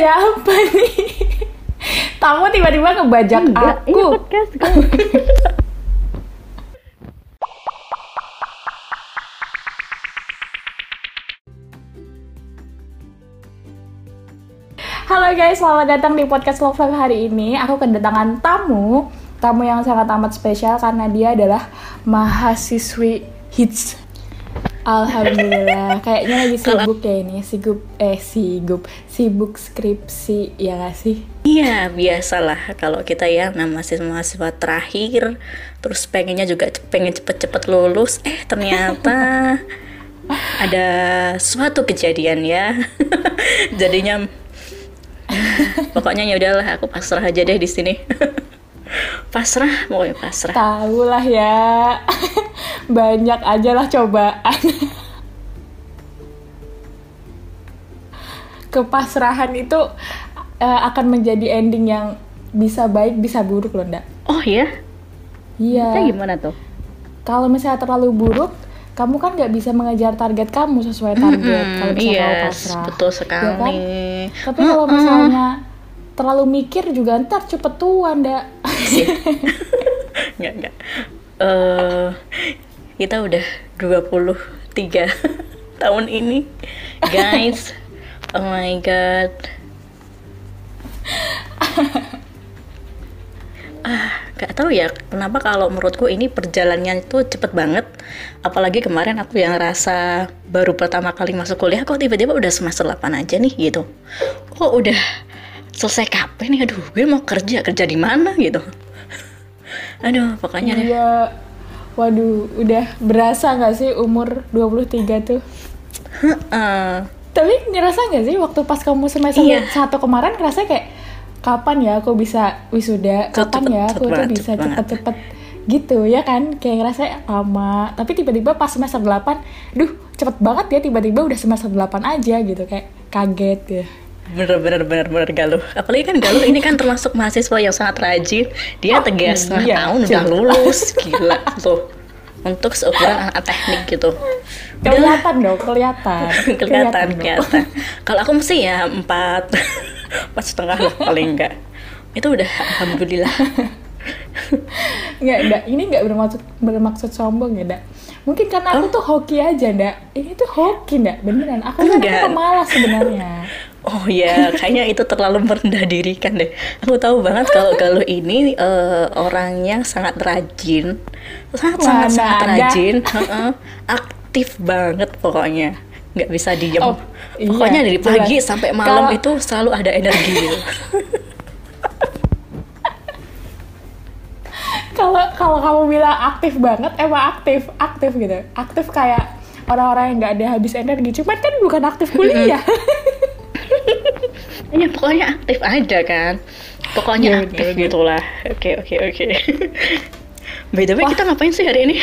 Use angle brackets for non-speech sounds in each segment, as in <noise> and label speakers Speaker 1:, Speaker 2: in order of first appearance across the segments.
Speaker 1: Siapa nih? Tamu tiba-tiba ngebajak
Speaker 2: Enggak, ini
Speaker 1: aku.
Speaker 2: podcast gue.
Speaker 1: Halo guys, selamat datang di podcast Love Life hari ini. Aku kedatangan tamu, tamu yang sangat amat spesial karena dia adalah mahasiswi hits. Alhamdulillah, <laughs> kayaknya lagi sibuk ya ini, sibuk eh sibuk, sibuk skripsi ya gak sih?
Speaker 2: Iya, biasalah kalau kita ya nah mahasiswa terakhir terus pengennya juga pengen cepet-cepet lulus, eh ternyata <laughs> ada suatu kejadian ya. <laughs> Jadinya pokoknya ya udahlah aku pasrah aja deh di sini. pasrah, pokoknya pasrah.
Speaker 1: Tahu lah ya, banyak aja lah cobaan. Kepasrahan itu eh, akan menjadi ending yang bisa baik bisa buruk loh, Ndak.
Speaker 2: Oh ya?
Speaker 1: Iya.
Speaker 2: Kayak gimana tuh?
Speaker 1: Kalau misalnya terlalu buruk, kamu kan nggak bisa mengejar target kamu sesuai target.
Speaker 2: Mm-mm,
Speaker 1: kalau misalnya
Speaker 2: yes,
Speaker 1: pasrah.
Speaker 2: betul
Speaker 1: Ya kan?
Speaker 2: sekali.
Speaker 1: Tapi kalau misalnya terlalu mikir juga ntar cepet tua, Ndak.
Speaker 2: Enggak, <laughs> enggak. Eh, kita udah 23 <laughs> tahun ini. Guys, oh my god. Ah, gak tahu ya kenapa kalau menurutku ini perjalanannya itu cepet banget. Apalagi kemarin aku yang rasa baru pertama kali masuk kuliah kok tiba-tiba udah semester 8 aja nih gitu. Kok udah selesai kapan nih? Aduh, gue mau kerja, kerja di mana gitu. <laughs> Aduh, pokoknya.
Speaker 1: Iya. Waduh, udah berasa nggak sih umur 23 tuh?
Speaker 2: Heeh.
Speaker 1: Tapi ngerasa nggak sih waktu pas kamu semester
Speaker 2: Iya.
Speaker 1: satu kemarin ngerasa kayak kapan ya aku bisa wisuda?
Speaker 2: Cepet,
Speaker 1: Kapan ya
Speaker 2: cepet
Speaker 1: aku tuh
Speaker 2: banget,
Speaker 1: bisa cepet-cepet gitu ya kan? Kayak ngerasa lama. Tapi tiba-tiba pas semester 8, duh cepet banget ya tiba-tiba udah semester 8 aja gitu kayak kaget ya.
Speaker 2: Bener bener bener bener Galuh. Apalagi kan Galuh ini kan termasuk mahasiswa yang sangat rajin. Dia tiga setengah
Speaker 1: iya,
Speaker 2: tahun udah lulus, gila tuh. Untuk seukuran anak teknik gitu.
Speaker 1: Kelihatan dong, kelihatan. <laughs>
Speaker 2: kelihatan kelihatan. Kalau aku mesti ya empat, <laughs> empat setengah lah paling enggak. Itu udah alhamdulillah. <laughs>
Speaker 1: Nggak, Ndak. Ini nggak bermaksud bermaksud sombong ya, Ndak. Mungkin karena aku tuh hoki aja, Ndak. Ini tuh hoki, Ndak. Beneran. Aku kan
Speaker 2: Enggak.
Speaker 1: pemalas sebenarnya.
Speaker 2: Oh ya, kayaknya itu terlalu merendah diri kan deh. Aku tahu banget kalau Galuh ini eh, orang yang sangat rajin, sangat sangat sangat rajin, Heeh. aktif banget pokoknya, nggak bisa diem.
Speaker 1: Oh, iya,
Speaker 2: pokoknya dari pagi
Speaker 1: jelas.
Speaker 2: sampai malam
Speaker 1: Kalau-
Speaker 2: itu selalu ada energi. <laughs>
Speaker 1: Kalau kalau kamu bilang aktif banget, emang aktif, aktif gitu. Aktif kayak orang-orang yang nggak ada habis energi. Cuman kan bukan aktif kuliah. <laughs>
Speaker 2: Iya pokoknya aktif aja kan. Pokoknya
Speaker 1: Iya,
Speaker 2: aktif
Speaker 1: bener, bener.
Speaker 2: gitulah. Oke oke oke. By the way kita ngapain sih hari ini?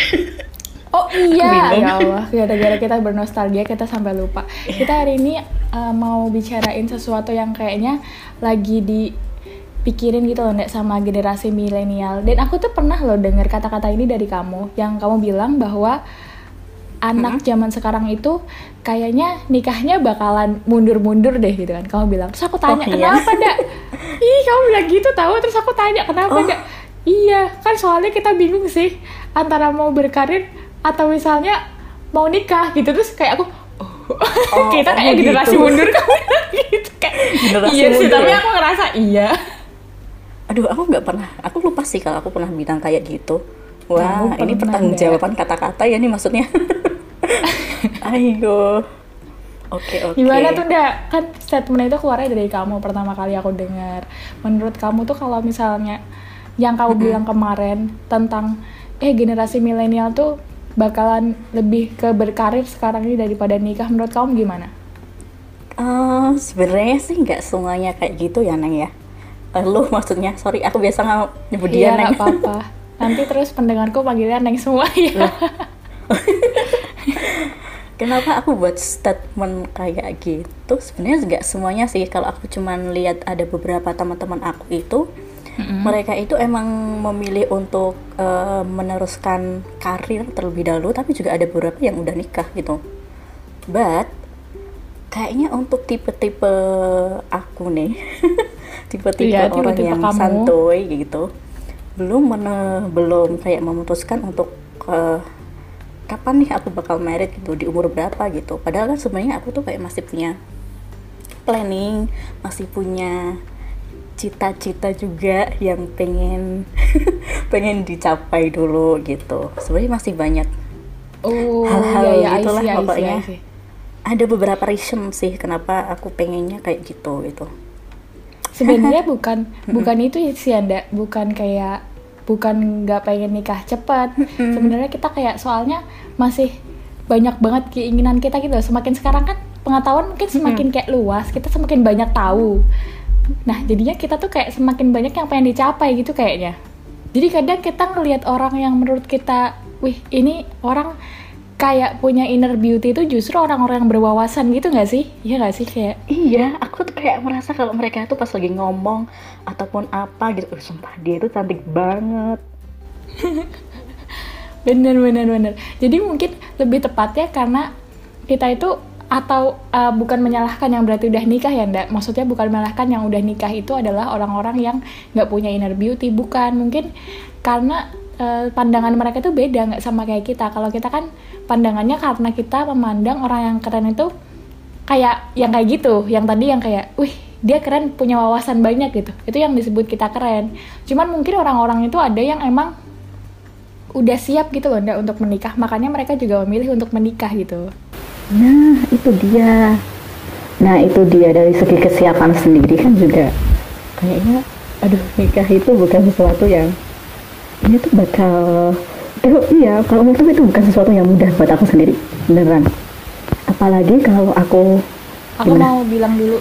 Speaker 1: Oh iya, ya Allah. Gara-gara kita bernostalgia, kita sampai lupa. Kita hari ini uh, mau bicarain sesuatu yang kayaknya lagi dipikirin gitu loh, Ndek, sama generasi milenial. Dan aku tuh pernah loh denger kata-kata ini dari kamu, yang kamu bilang bahwa anak zaman sekarang itu kayaknya nikahnya bakalan mundur-mundur deh gitu kan. Kamu bilang. Terus aku tanya,
Speaker 2: Oh, iya?
Speaker 1: kenapa, Dak? <laughs> Ih, kamu bilang gitu tahu. Terus aku tanya, kenapa,
Speaker 2: Oh.
Speaker 1: Dak? Iya, kan soalnya kita bingung sih antara mau berkarir atau misalnya mau nikah gitu. Terus kayak aku,
Speaker 2: Oh, <laughs>
Speaker 1: kita
Speaker 2: oh,
Speaker 1: kayak generasi
Speaker 2: gitu.
Speaker 1: mundur kamu <laughs> gitu kayak
Speaker 2: Generasi
Speaker 1: iya sih, tapi
Speaker 2: ya?
Speaker 1: aku ngerasa iya.
Speaker 2: Aduh, aku nggak pernah. Aku lupa sih kalau aku pernah bilang kayak gitu. Wah, ini
Speaker 1: pernah,
Speaker 2: pertanggungjawaban kata-kata ya nih maksudnya. <laughs> Ayo. Oke, oke.
Speaker 1: Gimana tuh Nda? Kan statement itu keluarnya dari kamu pertama kali aku dengar. Menurut kamu tuh kalau misalnya yang kamu bilang kemarin tentang eh generasi milenial tuh bakalan lebih ke berkarir sekarang ini daripada nikah menurut kamu gimana?
Speaker 2: Eh, sebenarnya sih nggak semuanya kayak gitu ya, Neng ya. Eh, lu maksudnya, sorry, aku biasa nggak nyebut dia,
Speaker 1: Iya
Speaker 2: Neng.
Speaker 1: apa-apa. Nanti terus pendengarku panggilnya Neng semua ya. <laughs>
Speaker 2: Kenapa aku buat statement kayak gitu? Sebenarnya nggak semuanya sih. Kalau aku cuman lihat ada beberapa teman-teman aku itu, mereka itu emang memilih untuk eh, meneruskan karir terlebih dahulu, tapi juga ada beberapa yang udah nikah gitu. But kayaknya untuk tipe-tipe aku nih <laughs> tipe-tipe
Speaker 1: Iya,
Speaker 2: orang
Speaker 1: tipe-tipe
Speaker 2: yang
Speaker 1: kamu.
Speaker 2: santuy gitu belum mene- belum kayak memutuskan untuk eh, kapan nih aku bakal married gitu di umur berapa gitu. Padahal kan sebenarnya aku tuh kayak masih punya planning masih punya cita-cita juga yang pengen <laughs> pengen dicapai dulu gitu. Sebenarnya masih banyak
Speaker 1: Oh,
Speaker 2: Hal-hal
Speaker 1: iya, iya, I
Speaker 2: gitulah
Speaker 1: see, I see,
Speaker 2: pokoknya.
Speaker 1: I see.
Speaker 2: ada beberapa reason sih kenapa aku pengennya kayak gitu gitu.
Speaker 1: Sebenarnya <laughs> bukan bukan itu sih Anda, bukan kayak bukan nggak pengen nikah cepat. <laughs> Sebenarnya kita kayak soalnya masih banyak banget keinginan kita gitu. Semakin sekarang kan pengetahuan mungkin semakin kayak luas, kita semakin banyak tahu. Nah, jadinya kita tuh kayak semakin banyak yang pengen dicapai gitu kayaknya. Jadi kadang kita ngelihat orang yang menurut kita, wih ini orang kayak punya inner beauty itu justru orang-orang yang berwawasan gitu nggak sih? Iya nggak sih kayak
Speaker 2: iya aku tuh kayak merasa kalau mereka tuh pas lagi ngomong ataupun apa gitu "Uh, sumpah dia tuh cantik banget <laughs>
Speaker 1: Bener bener bener. Jadi mungkin lebih tepatnya karena kita itu atau uh, bukan menyalahkan yang berarti udah nikah ya ndak. Maksudnya bukan menyalahkan yang udah nikah itu adalah orang-orang yang nggak punya inner beauty. Bukan mungkin karena uh, pandangan mereka itu beda nggak sama kayak kita. Kalau kita kan pandangannya karena kita memandang orang yang keren itu kayak yang kayak gitu. Yang tadi yang kayak, wih dia keren punya wawasan banyak gitu. Itu yang disebut kita keren. Cuman mungkin orang-orang itu ada yang emang udah siap gitu loh Ndak, untuk menikah makanya mereka juga memilih untuk menikah gitu
Speaker 2: nah itu dia nah itu dia dari segi kesiapan sendiri kan juga kayaknya aduh nikah itu bukan sesuatu yang ini tuh bakal eh, iya kalau menurut itu bukan sesuatu yang mudah buat aku sendiri beneran. Apalagi kalau aku
Speaker 1: aku
Speaker 2: Gimana?
Speaker 1: mau bilang dulu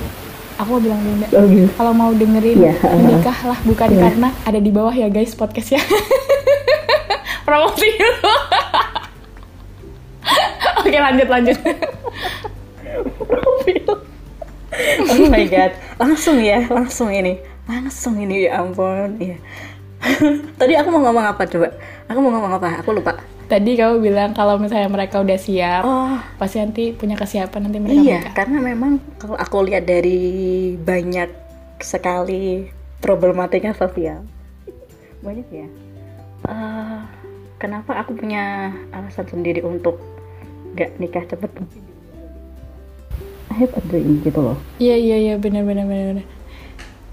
Speaker 1: aku mau bilang dulu
Speaker 2: oh gitu.
Speaker 1: Kalau mau dengerin
Speaker 2: Iya, heeh.
Speaker 1: menikahlah bukan
Speaker 2: Iya.
Speaker 1: karena ada di bawah ya guys podcastnya. <laughs> Promosi dulu. <laughs> Oke lanjut lanjut.
Speaker 2: Oh my god langsung ya langsung ini. Langsung ini ya ampun ya <laughs> tadi aku mau ngomong apa coba? Aku mau ngomong apa? Aku lupa.
Speaker 1: Tadi kamu bilang kalau misalnya mereka udah siap
Speaker 2: oh.
Speaker 1: pasti nanti punya kesiapan nanti mereka
Speaker 2: iya
Speaker 1: menikah.
Speaker 2: karena memang kalau aku lihat dari banyak sekali problematika sosial banyak ya. Eh, kenapa aku punya alasan sendiri untuk gak nikah cepet? I have a dream gitu loh.
Speaker 1: Iya iya iya benar benar. benar.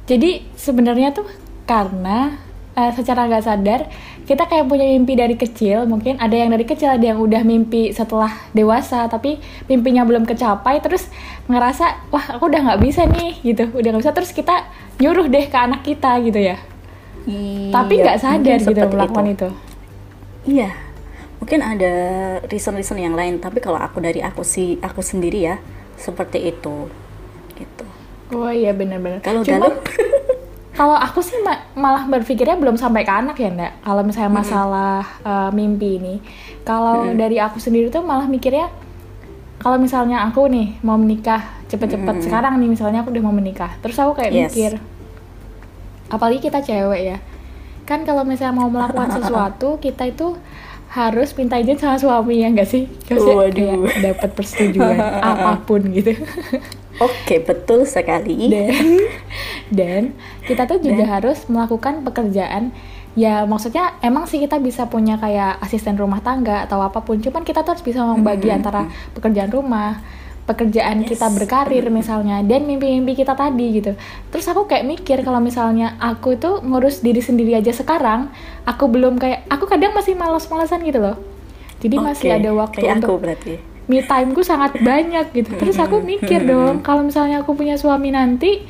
Speaker 1: Jadi sebenarnya tuh karena eh, secara nggak sadar kita kayak punya mimpi dari kecil mungkin ada yang dari kecil ada yang udah mimpi setelah dewasa tapi mimpinya belum kecapai terus ngerasa wah aku udah nggak bisa nih gitu udah nggak bisa terus kita nyuruh deh ke anak kita gitu ya tapi nggak sadar gitu melakukan itu.
Speaker 2: Iya, mungkin ada reason-reason yang lain. Tapi kalau aku dari aku sih, aku sendiri ya, seperti itu, gitu.
Speaker 1: Oh iya benar-benar.
Speaker 2: Kalau Galuh, <laughs>
Speaker 1: kalau aku sih ma- malah berpikirnya belum sampai ke anak ya ndak kalau misalnya masalah uh, mimpi ini kalau dari aku sendiri tuh malah mikirnya kalau misalnya aku nih mau menikah cepet-cepet sekarang nih misalnya aku udah mau menikah terus aku kayak
Speaker 2: Yes.
Speaker 1: mikir apalagi kita cewek ya. Kan kalau misalnya mau melakukan <laughs> sesuatu kita itu harus minta izin sama suami ya enggak sih? Maksudnya
Speaker 2: Waduh.
Speaker 1: kayak dapat persetujuan <laughs> apa pun gitu <laughs>
Speaker 2: oke betul sekali.
Speaker 1: dan <laughs> dan kita tuh juga harus melakukan pekerjaan ya maksudnya emang sih kita bisa punya kayak asisten rumah tangga atau apa pun cuman kita tuh harus bisa membagi antara pekerjaan rumah pekerjaan
Speaker 2: Yes.
Speaker 1: kita berkarir misalnya dan mimpi-mimpi kita tadi gitu terus aku kayak mikir kalau misalnya aku itu ngurus diri sendiri aja sekarang aku belum kayak aku kadang masih malas-malasan gitu loh jadi masih
Speaker 2: Oke,
Speaker 1: ada waktu
Speaker 2: kayak
Speaker 1: untuk
Speaker 2: aku berarti.
Speaker 1: Me time ku sangat banyak gitu. Terus aku mikir dong kalau misalnya aku punya suami nanti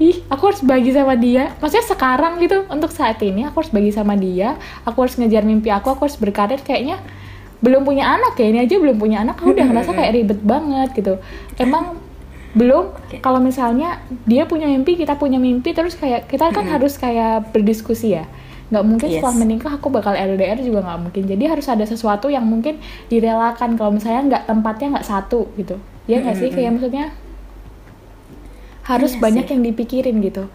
Speaker 1: ih aku harus bagi sama dia. Maksudnya sekarang gitu untuk saat ini aku harus bagi sama dia aku harus ngejar mimpi aku aku harus berkarir kayaknya belum punya anak ya ini aja belum punya anak aku udah ngerasa kayak ribet banget gitu. Emang belum kalau misalnya dia punya mimpi kita punya mimpi terus kayak kita kan harus kayak berdiskusi ya nggak mungkin
Speaker 2: Yes.
Speaker 1: setelah menikah aku bakal LDR juga nggak mungkin. Jadi harus ada sesuatu yang mungkin direlakan. Kalau misalnya nggak tempatnya nggak satu gitu. Ya nggak sih? Kayak maksudnya harus
Speaker 2: Iya
Speaker 1: banyak
Speaker 2: sih.
Speaker 1: yang dipikirin gitu.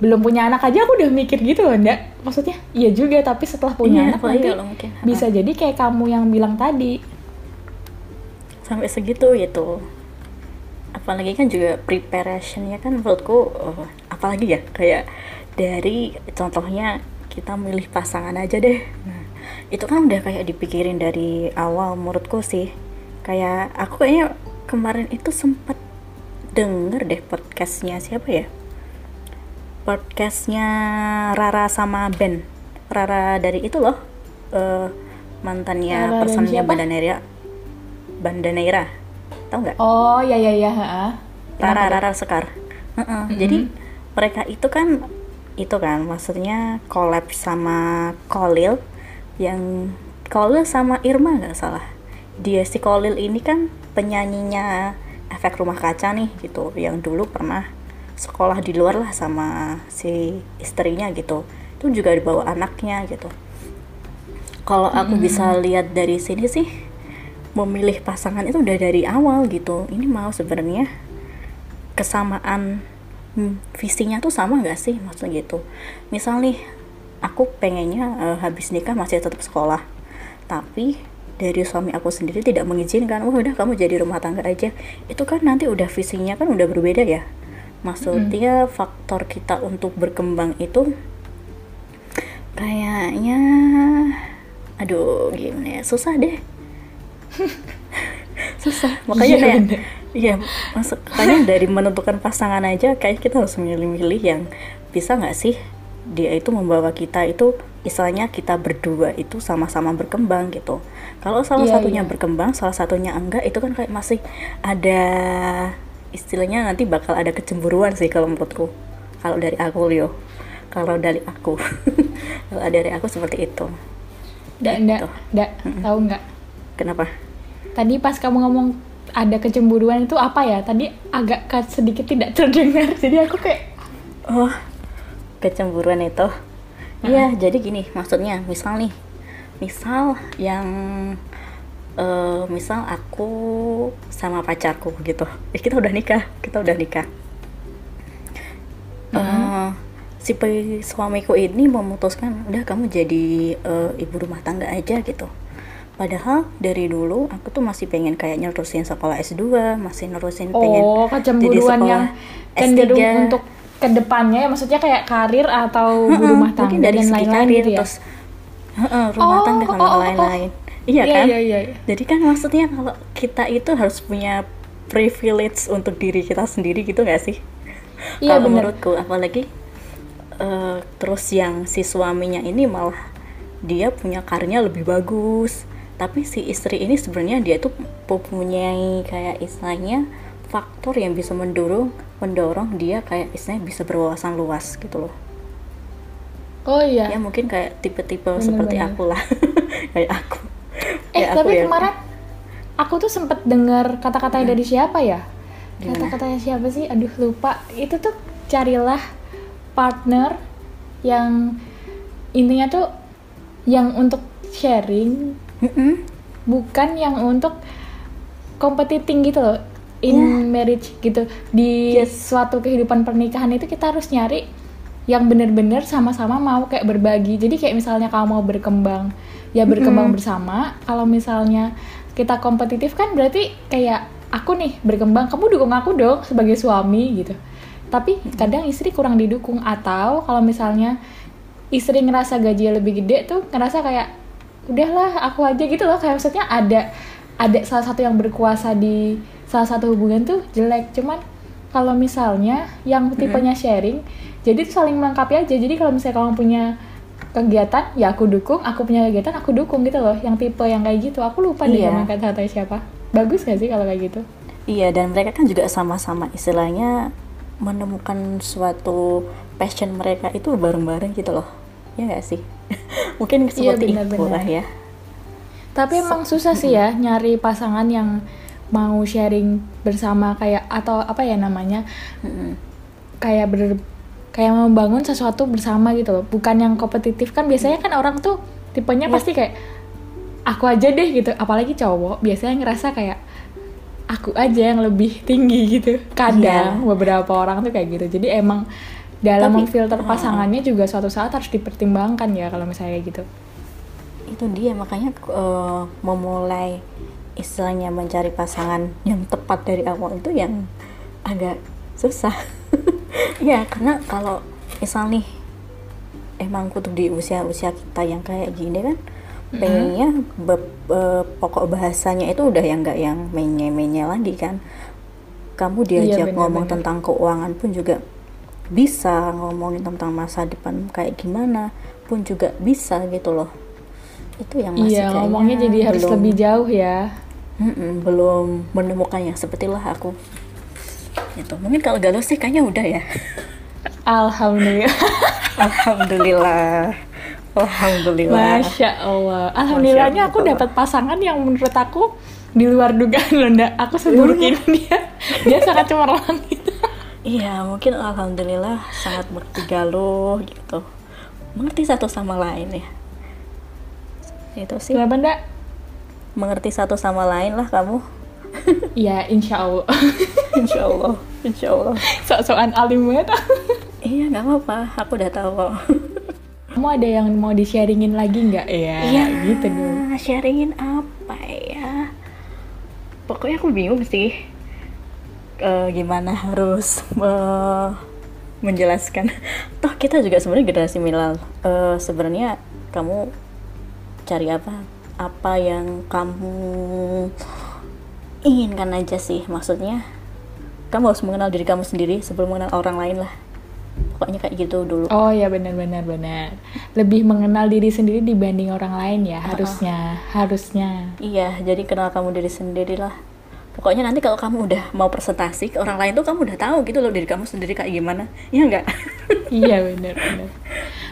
Speaker 1: Belum punya anak aja aku udah mikir gitu loh ndak maksudnya iya juga tapi setelah punya
Speaker 2: Iya,
Speaker 1: anak nanti
Speaker 2: mungkin,
Speaker 1: bisa jadi kayak kamu yang bilang tadi.
Speaker 2: Sampai segitu gitu. apalagi kan juga preparationnya kan menurutku uh, apalagi ya kayak dari contohnya kita milih pasangan aja deh nah itu kan udah kayak dipikirin dari awal menurutku sih kayak aku kayaknya kemarin itu sempat denger deh podcastnya siapa ya podcastnya Rara sama Ben Rara dari itu loh uh, mantannya
Speaker 1: Rara
Speaker 2: personnya
Speaker 1: siapa?
Speaker 2: Bandaneira Bandaneira tau nggak
Speaker 1: Oh ya ya ya. ha.
Speaker 2: Rara? Rara Sekar Heeh, jadi mereka itu kan itu kan maksudnya collab sama Kolil yang Kolil sama Irma nggak salah. Dia si Kolil ini kan penyanyinya efek rumah kaca nih gitu. Yang dulu pernah sekolah di luar lah sama si istrinya gitu. Itu juga dibawa anaknya gitu. Kalau aku bisa lihat dari sini sih memilih pasangan itu udah dari awal gitu. Ini mau sebenarnya kesamaan hmm, visinya tuh sama nggak sih maksudnya gitu? Misal nih aku pengennya eh, habis nikah masih tetap sekolah. Tapi dari suami aku sendiri tidak mengizinkan oh udah kamu jadi rumah tangga aja. Itu kan nanti udah visinya kan udah berbeda ya. Maksudnya faktor kita untuk berkembang itu kayaknya aduh gimana ya susah deh. <laughs> Susah makanya
Speaker 1: Iya,
Speaker 2: kayak
Speaker 1: bener.
Speaker 2: Iya masuk makanya dari menentukan pasangan aja kayak kita harus milih-milih yang bisa nggak sih dia itu membawa kita itu istilahnya kita berdua itu sama-sama berkembang gitu kalau salah
Speaker 1: Iya,
Speaker 2: satunya
Speaker 1: iya.
Speaker 2: berkembang salah satunya enggak itu kan kayak masih ada istilahnya nanti bakal ada kecemburuan sih kalau menurutku kalau dari aku Leo kalau dari aku <laughs> kalau dari aku seperti itu
Speaker 1: Nggak, nggak,
Speaker 2: Gitu.
Speaker 1: nggak. Tahu nggak?
Speaker 2: kenapa
Speaker 1: Tadi pas kamu ngomong ada kecemburuan itu apa ya? Tadi agak sedikit tidak terdengar. <laughs> Jadi aku kayak
Speaker 2: Oh, kecemburuan itu. Iya, jadi gini maksudnya, misal nih, misal yang eh misal aku sama pacarku gitu. Eh, kita udah nikah, kita udah nikah. Eh, si pe- suamiku ini memutuskan, udah kamu jadi eh, ibu rumah tangga aja gitu. Padahal dari dulu aku tuh masih pengen kayak nerusin sekolah S2, masih nerusin pengen
Speaker 1: oh
Speaker 2: jadi
Speaker 1: kecemburuan
Speaker 2: sekolah
Speaker 1: yang cenderung
Speaker 2: S3.
Speaker 1: untuk ke depannya ya maksudnya kayak karir atau
Speaker 2: Heeh,
Speaker 1: rumah
Speaker 2: mungkin
Speaker 1: tangga
Speaker 2: dari
Speaker 1: dan lain-lain gitu ya.
Speaker 2: terus heeh, rumah
Speaker 1: Oh,
Speaker 2: tangga
Speaker 1: oh,
Speaker 2: sama
Speaker 1: oh, oh.
Speaker 2: lain-lain iya
Speaker 1: Iya,
Speaker 2: kan
Speaker 1: iya, iya, iya.
Speaker 2: jadi kan maksudnya kalau kita itu harus punya privilege untuk diri kita sendiri gitu nggak sih
Speaker 1: Iya,
Speaker 2: kalau menurutku apalagi eh, terus yang si suaminya ini malah dia punya karirnya lebih bagus tapi si istri ini sebenarnya dia tuh mempunyai kayak istilahnya faktor yang bisa mendorong mendorong dia kayak istilahnya bisa berwawasan luas gitu loh
Speaker 1: Oh iya.
Speaker 2: ya mungkin kayak tipe-tipe
Speaker 1: Bener,
Speaker 2: seperti
Speaker 1: bener.
Speaker 2: aku lah <laughs> kayak aku
Speaker 1: Eh
Speaker 2: Kayak aku
Speaker 1: tapi
Speaker 2: ya.
Speaker 1: kemarin aku tuh sempet dengar kata-katanya dari siapa ya? Kata-katanya siapa sih? Aduh lupa. Itu tuh carilah partner yang intinya tuh yang untuk sharing
Speaker 2: Mm-mm.
Speaker 1: bukan yang untuk competiting gitu loh in
Speaker 2: Iya.
Speaker 1: marriage gitu. Di
Speaker 2: Yes.
Speaker 1: suatu kehidupan pernikahan itu kita harus nyari yang bener-bener sama-sama mau kayak berbagi. Jadi kayak misalnya kamu mau berkembang ya berkembang bersama. Kalau misalnya kita kompetitif kan berarti kayak aku nih berkembang kamu dukung aku dong sebagai suami gitu. Tapi kadang istri kurang didukung. Atau kalau misalnya istri ngerasa gajinya lebih gede tuh ngerasa kayak udahlah aku aja gitu loh. Kayak maksudnya ada ada salah satu yang berkuasa di salah satu hubungan tuh jelek. Cuman kalau misalnya yang tipenya sharing jadi tuh saling melengkapi aja. Jadi kalau misalnya kamu punya kegiatan ya aku dukung. Aku punya kegiatan aku dukung gitu loh. Yang tipe yang kayak gitu. Aku lupa deh
Speaker 2: Iya.
Speaker 1: nama kata-kata siapa. Bagus gak sih kalau kayak gitu?
Speaker 2: Iya dan mereka kan juga sama-sama. Istilahnya menemukan suatu passion mereka itu bareng-bareng gitu loh ya nggak sih <laughs> mungkin
Speaker 1: Iya,
Speaker 2: seperti itu
Speaker 1: benar-benar.
Speaker 2: lah ya
Speaker 1: Tapi emang susah sih ya nyari pasangan yang mau sharing bersama kayak atau apa ya namanya kayak ber kayak membangun sesuatu bersama gitu loh. Bukan yang kompetitif kan biasanya kan orang tuh tipenya
Speaker 2: Iya.
Speaker 1: pasti kayak aku aja deh gitu. Apalagi cowok biasanya ngerasa kayak aku aja yang lebih tinggi gitu. Kadang beberapa orang tuh kayak gitu. Jadi emang dalam
Speaker 2: Tapi-
Speaker 1: memfilter
Speaker 2: uh-uh.
Speaker 1: pasangannya juga suatu saat harus dipertimbangkan ya kalau misalnya gitu.
Speaker 2: itu dia makanya eh, memulai istilahnya mencari pasangan yang tepat dari awal itu yang agak susah <laughs> ya karena kalau misal nih emang kutu di usia-usia kita yang kayak gini kan pengennya be- be- pokok bahasanya itu udah yang nggak yang menye-menye lagi kan kamu diajak
Speaker 1: bener,
Speaker 2: ngomong
Speaker 1: bener.
Speaker 2: tentang keuangan pun juga bisa ngomongin tentang masa depan kayak gimana pun juga bisa gitu loh. Itu yang masih
Speaker 1: iya ngomongnya jadi harus
Speaker 2: belum-
Speaker 1: lebih jauh ya.
Speaker 2: Mm-mm, belum menemukan yang sepertilah aku. Itu mungkin kalau galau sih kayaknya udah ya. <laughs>
Speaker 1: Alhamdulillah. <laughs>
Speaker 2: Alhamdulillah. Alhamdulillah.
Speaker 1: Masya allah. Alhamdulillahnya aku dapat pasangan yang menurut aku di luar dugaan loh ndak aku seburuk ini dia. Dia sangat cemerlang <laughs>
Speaker 2: iya mungkin alhamdulillah sangat mengerti galuh gitu. Mengerti satu sama lain ya. Itu sih.
Speaker 1: Kenapa ndak
Speaker 2: mengerti satu sama lain lah kamu. <laughs>
Speaker 1: Iya insya allah. <laughs>
Speaker 2: Insya Allah insya Allah.
Speaker 1: Sok-sokan alim banget. <laughs>
Speaker 2: Iya nggak apa-apa. Aku udah tahu kok.
Speaker 1: Kamu ada yang mau di sharingin lagi nggak? Ya
Speaker 2: Iya,
Speaker 1: gitu dong.
Speaker 2: sharingin apa ya? Pokoknya aku bingung sih eh, gimana harus eh, menjelaskan. Toh kita juga sebenarnya generasi milenial. Eh, sebenarnya kamu cari apa? Apa yang kamu inginkan aja sih? Maksudnya kamu harus mengenal diri kamu sendiri sebelum mengenal orang lain lah. Pokoknya kayak gitu dulu.
Speaker 1: Oh ya benar-benar benar. Lebih mengenal diri sendiri dibanding orang lain ya harusnya harusnya.
Speaker 2: Iya, jadi kenal kamu diri sendiri lah. Pokoknya nanti kalau kamu udah mau presentasi ke orang lain tuh kamu udah tahu gitu loh diri kamu sendiri kayak gimana. Iya enggak? <laughs>
Speaker 1: iya benar benar.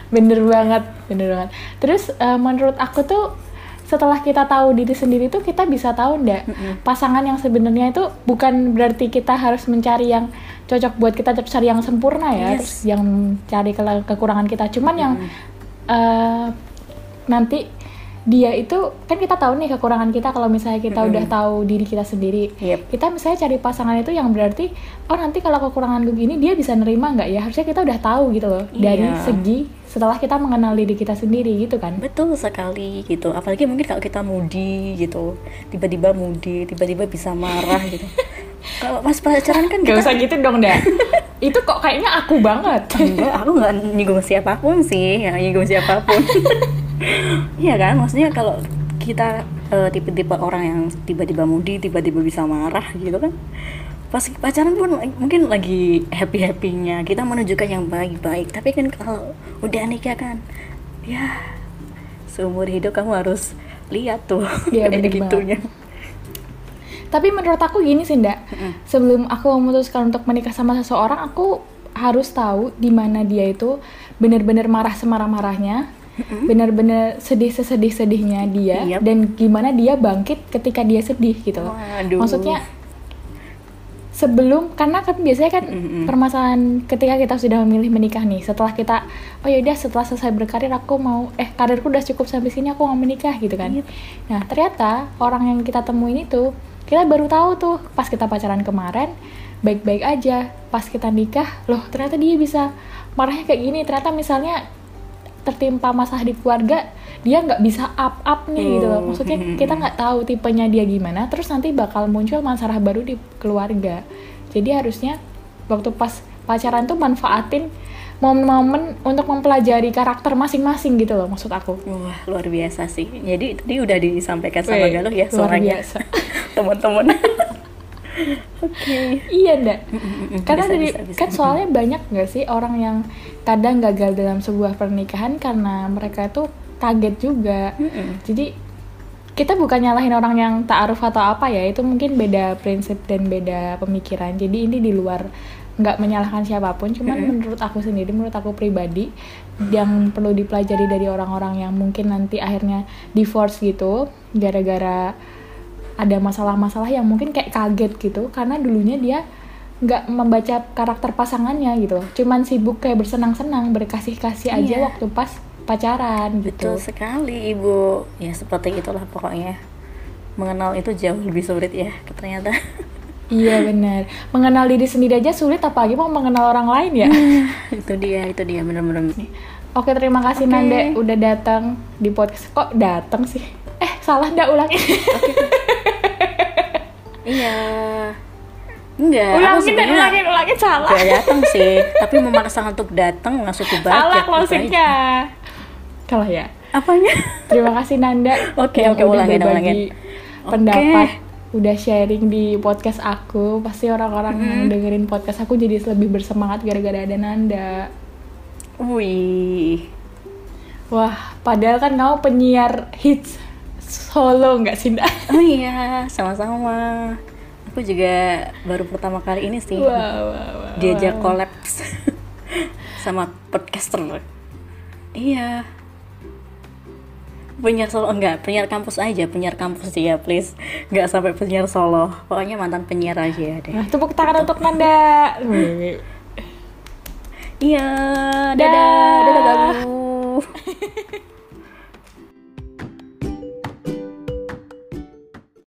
Speaker 1: Bener banget, bener banget. Terus eh, menurut aku tuh setelah kita tahu diri sendiri tuh kita bisa tahu ndak pasangan yang sebenarnya itu bukan berarti kita harus mencari yang cocok buat kita terus cari yang sempurna ya,
Speaker 2: Yes.
Speaker 1: terus yang cari ke- kekurangan kita. Cuman yang eh, nanti dia itu kan kita tahu nih kekurangan kita kalau misalnya kita udah tahu diri kita sendiri
Speaker 2: Yep.
Speaker 1: kita misalnya cari pasangan itu yang berarti oh nanti kalau kekurangan gue gini dia bisa nerima nggak ya harusnya kita udah tahu gitu loh dari
Speaker 2: Iya.
Speaker 1: segi setelah kita mengenal diri kita sendiri gitu kan
Speaker 2: Betul sekali gitu. Apalagi mungkin kalau kita moody gitu, tiba-tiba moody, tiba-tiba bisa marah gitu. <laughs> kalau pas pacaran kan
Speaker 1: Gak
Speaker 2: kita
Speaker 1: usah gitu dong dah <laughs> itu kok kayaknya aku banget
Speaker 2: enggak, aku nggak nyinggung siapa pun sih, nggak nyinggung siapa pun. <laughs> Iya kan, maksudnya kalau kita eh, tipe-tipe orang yang tiba-tiba moody, tiba-tiba bisa marah gitu kan. Pas pacaran pun mungkin lagi happy-happynya, kita menunjukkan yang baik-baik. Tapi kan kalau udah nikah kan, ya seumur hidup kamu harus lihat tuh
Speaker 1: Iya, <laughs>
Speaker 2: kayak gitunya.
Speaker 1: tapi menurut aku gini sih ndak sebelum aku memutuskan untuk menikah sama seseorang aku harus tahu di mana dia itu benar-benar marah semarah-marahnya benar-benar sedih sesedih-sedihnya dia
Speaker 2: Yap.
Speaker 1: dan gimana dia bangkit ketika dia sedih gitu loh
Speaker 2: Waduh.
Speaker 1: maksudnya sebelum karena kan biasanya kan
Speaker 2: Mm-mm.
Speaker 1: permasalahan ketika kita sudah memilih menikah nih setelah kita oh ya udah setelah selesai berkarir aku mau eh karirku udah cukup sampai sini aku mau menikah gitu kan
Speaker 2: Yep.
Speaker 1: nah ternyata orang yang kita temuin itu kita baru tahu tuh pas kita pacaran kemarin baik-baik aja pas kita nikah loh ternyata dia bisa marahnya kayak gini ternyata misalnya tertimpa masalah di keluarga dia nggak bisa up up nih gitu loh
Speaker 2: Oh.
Speaker 1: maksudnya <laughs> kita nggak tahu tipenya dia gimana terus nanti bakal muncul masalah baru di keluarga jadi harusnya waktu pas pacaran tuh manfaatin momen-momen untuk mempelajari karakter masing-masing gitu loh maksud aku
Speaker 2: Wah, luar biasa sih. Jadi tadi udah disampaikan sama Galuh ya
Speaker 1: luar
Speaker 2: suaranya.
Speaker 1: biasa. <laughs>
Speaker 2: Teman-teman. <laughs> Oke.
Speaker 1: iya ndak karena
Speaker 2: Bisa,
Speaker 1: dari
Speaker 2: bisa, bisa.
Speaker 1: kan soalnya banyak nggak sih orang yang kadang gagal dalam sebuah pernikahan karena mereka tuh kaget juga.
Speaker 2: Mm-mm.
Speaker 1: jadi kita bukan nyalahin orang yang ta'aruf atau apa ya itu mungkin beda prinsip dan beda pemikiran. Jadi ini di luar nggak menyalahkan siapa pun. Cuman menurut aku sendiri menurut aku pribadi yang perlu dipelajari dari orang-orang yang mungkin nanti akhirnya divorce gitu gara-gara ada masalah-masalah yang mungkin kayak kaget gitu karena dulunya dia nggak membaca karakter pasangannya gitu cuman sibuk kayak bersenang-senang berkasih-kasih aja
Speaker 2: Iya.
Speaker 1: waktu pas pacaran gitu
Speaker 2: Betul sekali, Ibu. Ya seperti itulah pokoknya. Mengenal itu jauh lebih sulit ya, ternyata. <laughs>
Speaker 1: Iya benar. Mengenal diri sendiri aja sulit apalagi mau mengenal orang lain ya. <laughs>
Speaker 2: itu dia, itu dia bener-bener.
Speaker 1: Oke, terima kasih
Speaker 2: Oke.
Speaker 1: Nande udah datang di podcast. Kok datang sih? Eh, salah ndak ulangi. <laughs>
Speaker 2: Iya. Enggak,
Speaker 1: ulangin
Speaker 2: sebenarnya
Speaker 1: ulangin, ulangin salah.
Speaker 2: gak datang sih, tapi memaksa untuk datang langsung ke
Speaker 1: Salah closingnya. Kalah ya.
Speaker 2: Apanya?
Speaker 1: Terima kasih Nanda
Speaker 2: Oke,
Speaker 1: yang
Speaker 2: oke,
Speaker 1: udah
Speaker 2: ulangin, ulangin.
Speaker 1: pendapat, udah sharing di podcast aku. Pasti orang-orang yang
Speaker 2: Mm-hmm.
Speaker 1: dengerin podcast aku jadi lebih bersemangat gara-gara ada Nanda.
Speaker 2: Wih,
Speaker 1: Wah, padahal kan kamu penyiar hits solo nggak sih, Nda?
Speaker 2: oh iya, sama-sama. Aku juga baru pertama kali ini sih
Speaker 1: Wah, wah, wah.
Speaker 2: diajak kolaps sama podcaster. Iya. Penyiar solo enggak, penyiar kampus aja, penyiar kampus dia please. Enggak sampai penyiar solo. Pokoknya mantan penyiar aja deh.
Speaker 1: Nah, tepuk tangan untuk Nanda.
Speaker 2: Iya, dadah,
Speaker 1: Dah.
Speaker 2: dadah gabu. <laughs>